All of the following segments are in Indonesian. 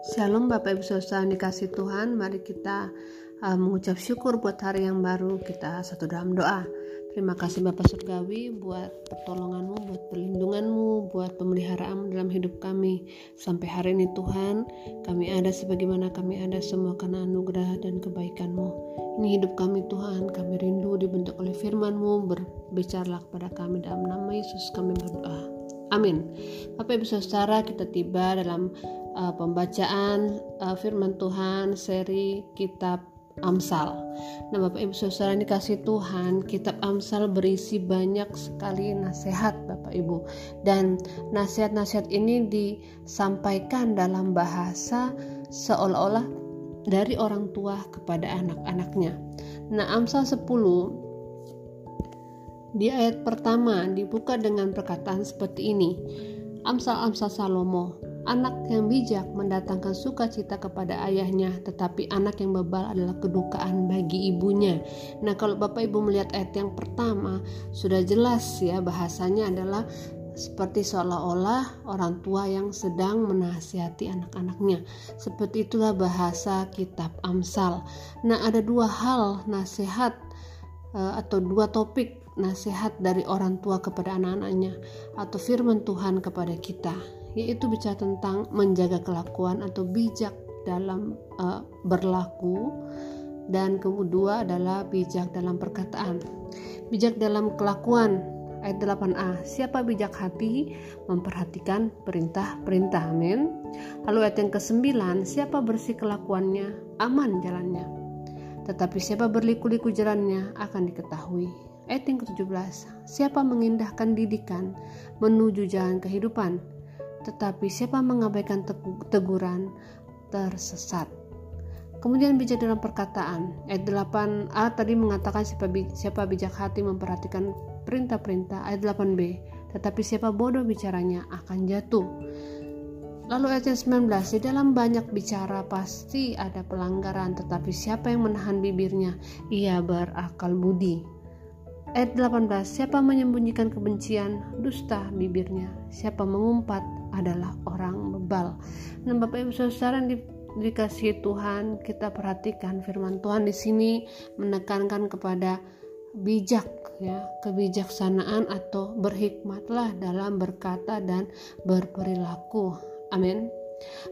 Shalom Bapak Ibu Saudara dikasih Tuhan. Mari kita uh, mengucap syukur buat hari yang baru. Kita satu dalam doa. Terima kasih Bapak Surgawi buat pertolonganmu, buat perlindunganmu, buat pemeliharaanmu dalam hidup kami. Sampai hari ini Tuhan kami ada sebagaimana kami ada semua karena anugerah dan kebaikanmu. Ini hidup kami Tuhan, kami rindu dibentuk oleh firmanmu. Berbicaralah kepada kami dalam nama Yesus. Kami berdoa Amin. Bapak Ibu Saudara, kita tiba dalam uh, pembacaan uh, firman Tuhan seri kitab Amsal. Nah, Bapak Ibu Saudara ini kasih Tuhan, kitab Amsal berisi banyak sekali nasihat Bapak Ibu. Dan nasihat-nasihat ini disampaikan dalam bahasa seolah-olah dari orang tua kepada anak-anaknya. Nah, Amsal 10 di ayat pertama dibuka dengan perkataan seperti ini. Amsal-amsal Salomo, anak yang bijak mendatangkan sukacita kepada ayahnya, tetapi anak yang bebal adalah kedukaan bagi ibunya. Nah, kalau Bapak Ibu melihat ayat yang pertama, sudah jelas ya bahasanya adalah seperti seolah-olah orang tua yang sedang menasihati anak-anaknya. Seperti itulah bahasa kitab Amsal. Nah, ada dua hal nasihat eh, atau dua topik nasihat dari orang tua kepada anak-anaknya atau firman Tuhan kepada kita yaitu bicara tentang menjaga kelakuan atau bijak dalam uh, berlaku. Dan kedua adalah bijak dalam perkataan. Bijak dalam kelakuan ayat 8a siapa bijak hati memperhatikan perintah-perintah. Amin. Lalu ayat yang ke-9 siapa bersih kelakuannya aman jalannya. Tetapi siapa berliku-liku jalannya akan diketahui Ayat yang ke-17, siapa mengindahkan didikan menuju jalan kehidupan, tetapi siapa mengabaikan teguran tersesat. Kemudian bijak dalam perkataan. Ayat 8a tadi mengatakan siapa, siapa bijak hati memperhatikan perintah-perintah. Ayat 8b, tetapi siapa bodoh bicaranya akan jatuh. Lalu ayat 19, di dalam banyak bicara pasti ada pelanggaran, tetapi siapa yang menahan bibirnya, ia berakal budi. Ayat 18, siapa menyembunyikan kebencian, dusta bibirnya. Siapa mengumpat adalah orang bebal. Nah, Bapak Ibu Saudara di, dikasih Tuhan, kita perhatikan firman Tuhan di sini menekankan kepada bijak ya, kebijaksanaan atau berhikmatlah dalam berkata dan berperilaku. Amin.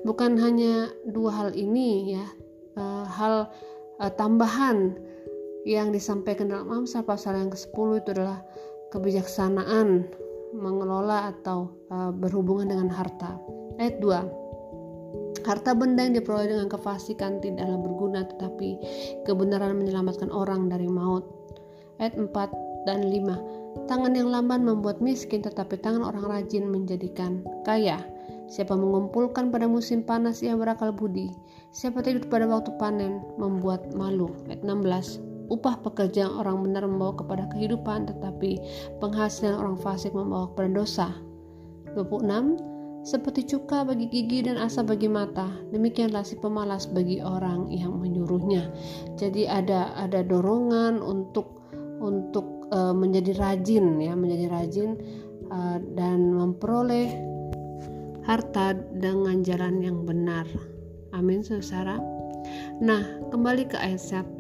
Bukan hanya dua hal ini ya, uh, hal uh, tambahan yang disampaikan dalam Amsal pasal yang ke-10 itu adalah kebijaksanaan mengelola atau uh, berhubungan dengan harta. Ayat 2. Harta benda yang diperoleh dengan kefasikan tidaklah berguna tetapi kebenaran menyelamatkan orang dari maut. Ayat 4 dan 5. Tangan yang lamban membuat miskin tetapi tangan orang rajin menjadikan kaya. Siapa mengumpulkan pada musim panas ia berakal budi. Siapa tidur pada waktu panen membuat malu. Ayat 16 upah pekerjaan orang benar membawa kepada kehidupan, tetapi penghasilan orang fasik membawa kepada dosa. 26. Seperti cuka bagi gigi dan asa bagi mata, demikianlah si pemalas bagi orang yang menyuruhnya. Jadi ada ada dorongan untuk untuk uh, menjadi rajin ya, menjadi rajin uh, dan memperoleh harta dengan jalan yang benar. Amin, saudara. Nah, kembali ke ayat 1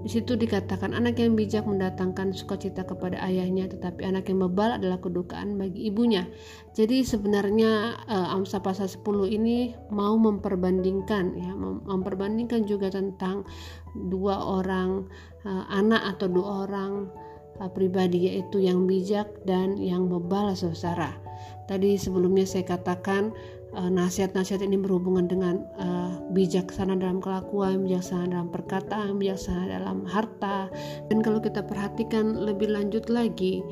di situ dikatakan anak yang bijak mendatangkan sukacita kepada ayahnya, tetapi anak yang bebal adalah kedukaan bagi ibunya. Jadi sebenarnya uh, Amsa pasal 10 ini mau memperbandingkan ya, memperbandingkan juga tentang dua orang uh, anak atau dua orang uh, pribadi yaitu yang bijak dan yang bebal saudara. Tadi sebelumnya saya katakan Eh, nasihat-nasihat ini berhubungan dengan uh, bijaksana dalam kelakuan, bijaksana dalam perkataan, bijaksana dalam harta. Dan kalau kita perhatikan lebih lanjut lagi,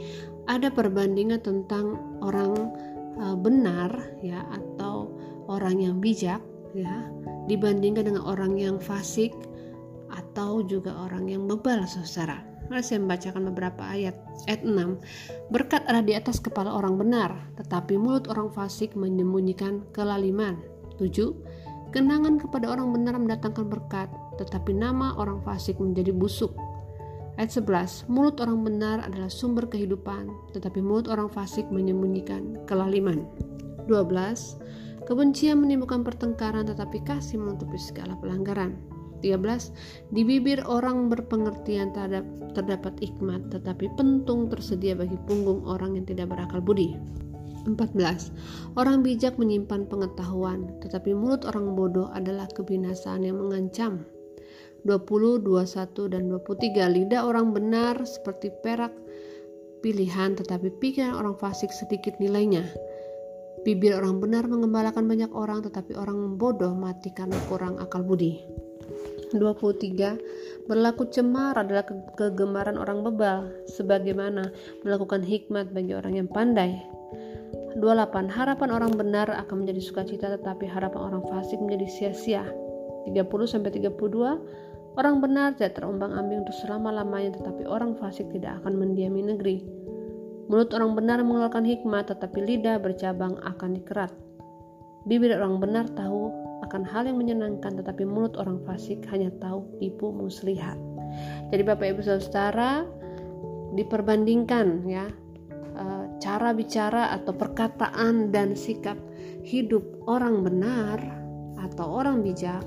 ada perbandingan tentang orang uh, benar ya atau orang yang bijak ya dibandingkan dengan orang yang fasik atau juga orang yang bebal saudara. Mari saya membacakan beberapa ayat. Ayat 6. Berkat ada di atas kepala orang benar, tetapi mulut orang fasik menyembunyikan kelaliman. 7. Kenangan kepada orang benar mendatangkan berkat, tetapi nama orang fasik menjadi busuk. Ayat 11. Mulut orang benar adalah sumber kehidupan, tetapi mulut orang fasik menyembunyikan kelaliman. 12. Kebencian menimbulkan pertengkaran tetapi kasih menutupi segala pelanggaran. 13. Di bibir orang berpengertian terhadap terdapat hikmat, tetapi pentung tersedia bagi punggung orang yang tidak berakal budi. 14. Orang bijak menyimpan pengetahuan, tetapi mulut orang bodoh adalah kebinasaan yang mengancam. 20, 21, dan 23. Lidah orang benar seperti perak pilihan, tetapi pikiran orang fasik sedikit nilainya. Bibir orang benar mengembalakan banyak orang, tetapi orang bodoh mati karena kurang akal budi. 23 Berlaku cemar adalah ke kegemaran orang bebal sebagaimana melakukan hikmat bagi orang yang pandai. 28 Harapan orang benar akan menjadi sukacita tetapi harapan orang fasik menjadi sia-sia. 30 sampai 32 Orang benar tidak terombang-ambing untuk selama-lamanya tetapi orang fasik tidak akan mendiami negeri. Mulut orang benar mengeluarkan hikmat tetapi lidah bercabang akan dikerat. Bibir orang benar tahu akan hal yang menyenangkan tetapi mulut orang fasik hanya tahu tipu muslihat. Jadi Bapak Ibu Saudara diperbandingkan ya eh, cara bicara atau perkataan dan sikap hidup orang benar atau orang bijak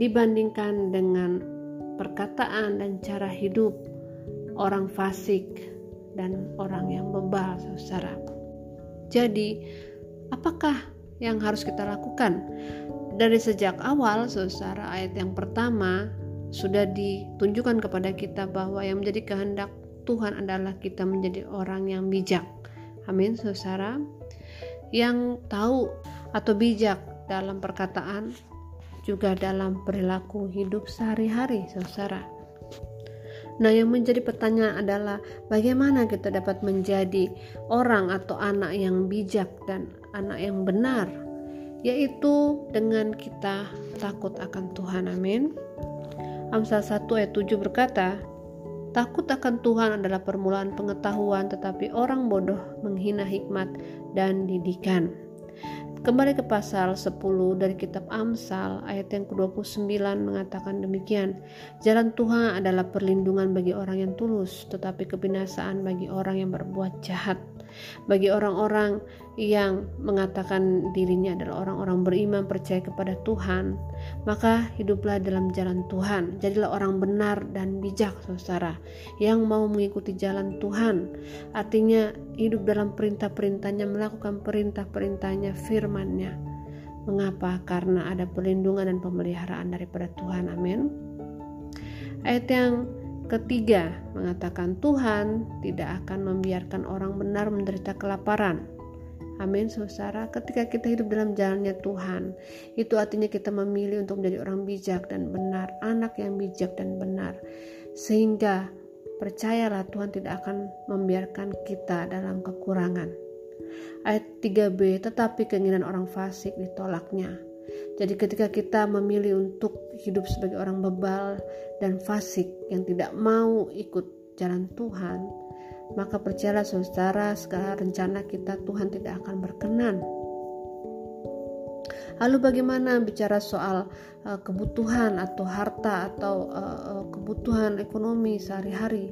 dibandingkan dengan perkataan dan cara hidup orang fasik dan orang yang bebal saudara. Jadi, apakah yang harus kita lakukan. Dari sejak awal, saudara, ayat yang pertama sudah ditunjukkan kepada kita bahwa yang menjadi kehendak Tuhan adalah kita menjadi orang yang bijak. Amin, saudara. Yang tahu atau bijak dalam perkataan juga dalam perilaku hidup sehari-hari, saudara. Nah, yang menjadi pertanyaan adalah bagaimana kita dapat menjadi orang atau anak yang bijak dan anak yang benar, yaitu dengan kita takut akan Tuhan. Amin. Amsal 1 ayat 7 berkata, Takut akan Tuhan adalah permulaan pengetahuan, tetapi orang bodoh menghina hikmat dan didikan. Kembali ke pasal 10 dari kitab Amsal ayat yang ke-29 mengatakan demikian. Jalan Tuhan adalah perlindungan bagi orang yang tulus, tetapi kebinasaan bagi orang yang berbuat jahat. Bagi orang-orang yang mengatakan dirinya adalah orang-orang beriman percaya kepada Tuhan, maka hiduplah dalam jalan Tuhan. Jadilah orang benar dan bijak, saudara, yang mau mengikuti jalan Tuhan. Artinya hidup dalam perintah-perintahnya, melakukan perintah-perintahnya, firmannya. Mengapa? Karena ada perlindungan dan pemeliharaan daripada Tuhan. Amin. Ayat yang ketiga mengatakan Tuhan tidak akan membiarkan orang benar menderita kelaparan. Amin, saudara. Ketika kita hidup dalam jalannya Tuhan, itu artinya kita memilih untuk menjadi orang bijak dan benar, anak yang bijak dan benar, sehingga percayalah Tuhan tidak akan membiarkan kita dalam kekurangan. Ayat 3b, tetapi keinginan orang fasik ditolaknya jadi ketika kita memilih untuk hidup sebagai orang bebal dan fasik yang tidak mau ikut jalan Tuhan, maka percayalah saudara segala rencana kita Tuhan tidak akan berkenan. Lalu bagaimana bicara soal uh, kebutuhan atau harta atau uh, kebutuhan ekonomi sehari-hari?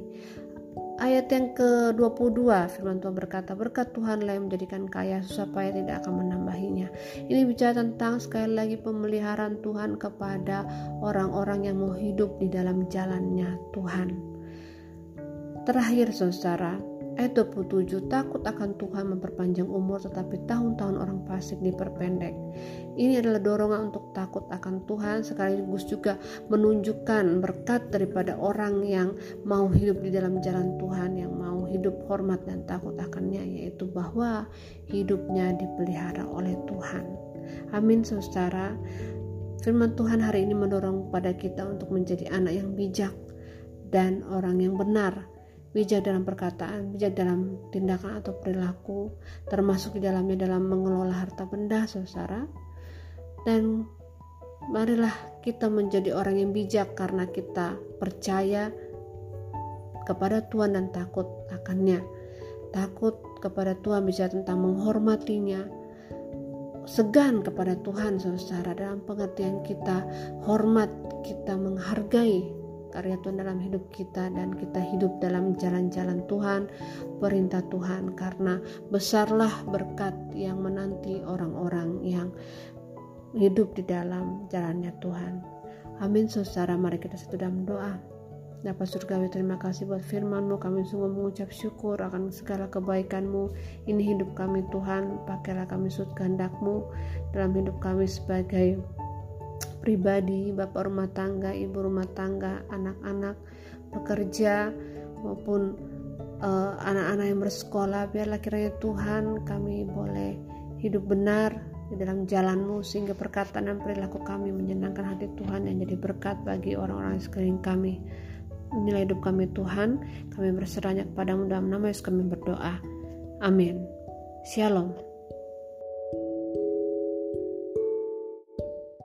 Ayat yang ke-22 firman Tuhan berkata berkat Tuhanlah yang menjadikan kaya susah payah tidak akan menambahinya. Ini bicara tentang sekali lagi pemeliharaan Tuhan kepada orang-orang yang mau hidup di dalam jalannya Tuhan. Terakhir saudara, Ayat 27, takut akan Tuhan memperpanjang umur tetapi tahun-tahun orang fasik diperpendek. Ini adalah dorongan untuk takut akan Tuhan sekaligus juga menunjukkan berkat daripada orang yang mau hidup di dalam jalan Tuhan, yang mau hidup hormat dan takut akannya, yaitu bahwa hidupnya dipelihara oleh Tuhan. Amin saudara. Firman Tuhan hari ini mendorong pada kita untuk menjadi anak yang bijak dan orang yang benar bijak dalam perkataan, bijak dalam tindakan atau perilaku, termasuk di dalamnya dalam mengelola harta benda, saudara. Dan marilah kita menjadi orang yang bijak karena kita percaya kepada Tuhan dan takut akannya. Takut kepada Tuhan bisa tentang menghormatinya, segan kepada Tuhan saudara dalam pengertian kita hormat kita menghargai karya Tuhan dalam hidup kita dan kita hidup dalam jalan-jalan Tuhan, perintah Tuhan. Karena besarlah berkat yang menanti orang-orang yang hidup di dalam jalannya Tuhan. Amin saudara, mari kita satu dalam doa. Dapat surgawi terima kasih buat firmanmu. Kami sungguh mengucap syukur akan segala kebaikanmu. Ini hidup kami Tuhan. Pakailah kami sud kehendakmu Dalam hidup kami sebagai pribadi Bapak rumah tangga, ibu rumah tangga Anak-anak, pekerja Maupun eh, anak-anak uh, yang bersekolah Biarlah kiranya Tuhan kami boleh hidup benar di dalam jalanmu sehingga perkataan dan perilaku kami menyenangkan hati Tuhan dan jadi berkat bagi orang-orang sekeliling kami. Inilah hidup kami Tuhan, kami berserahnya kepadamu dalam nama Yesus kami berdoa. Amin. Shalom.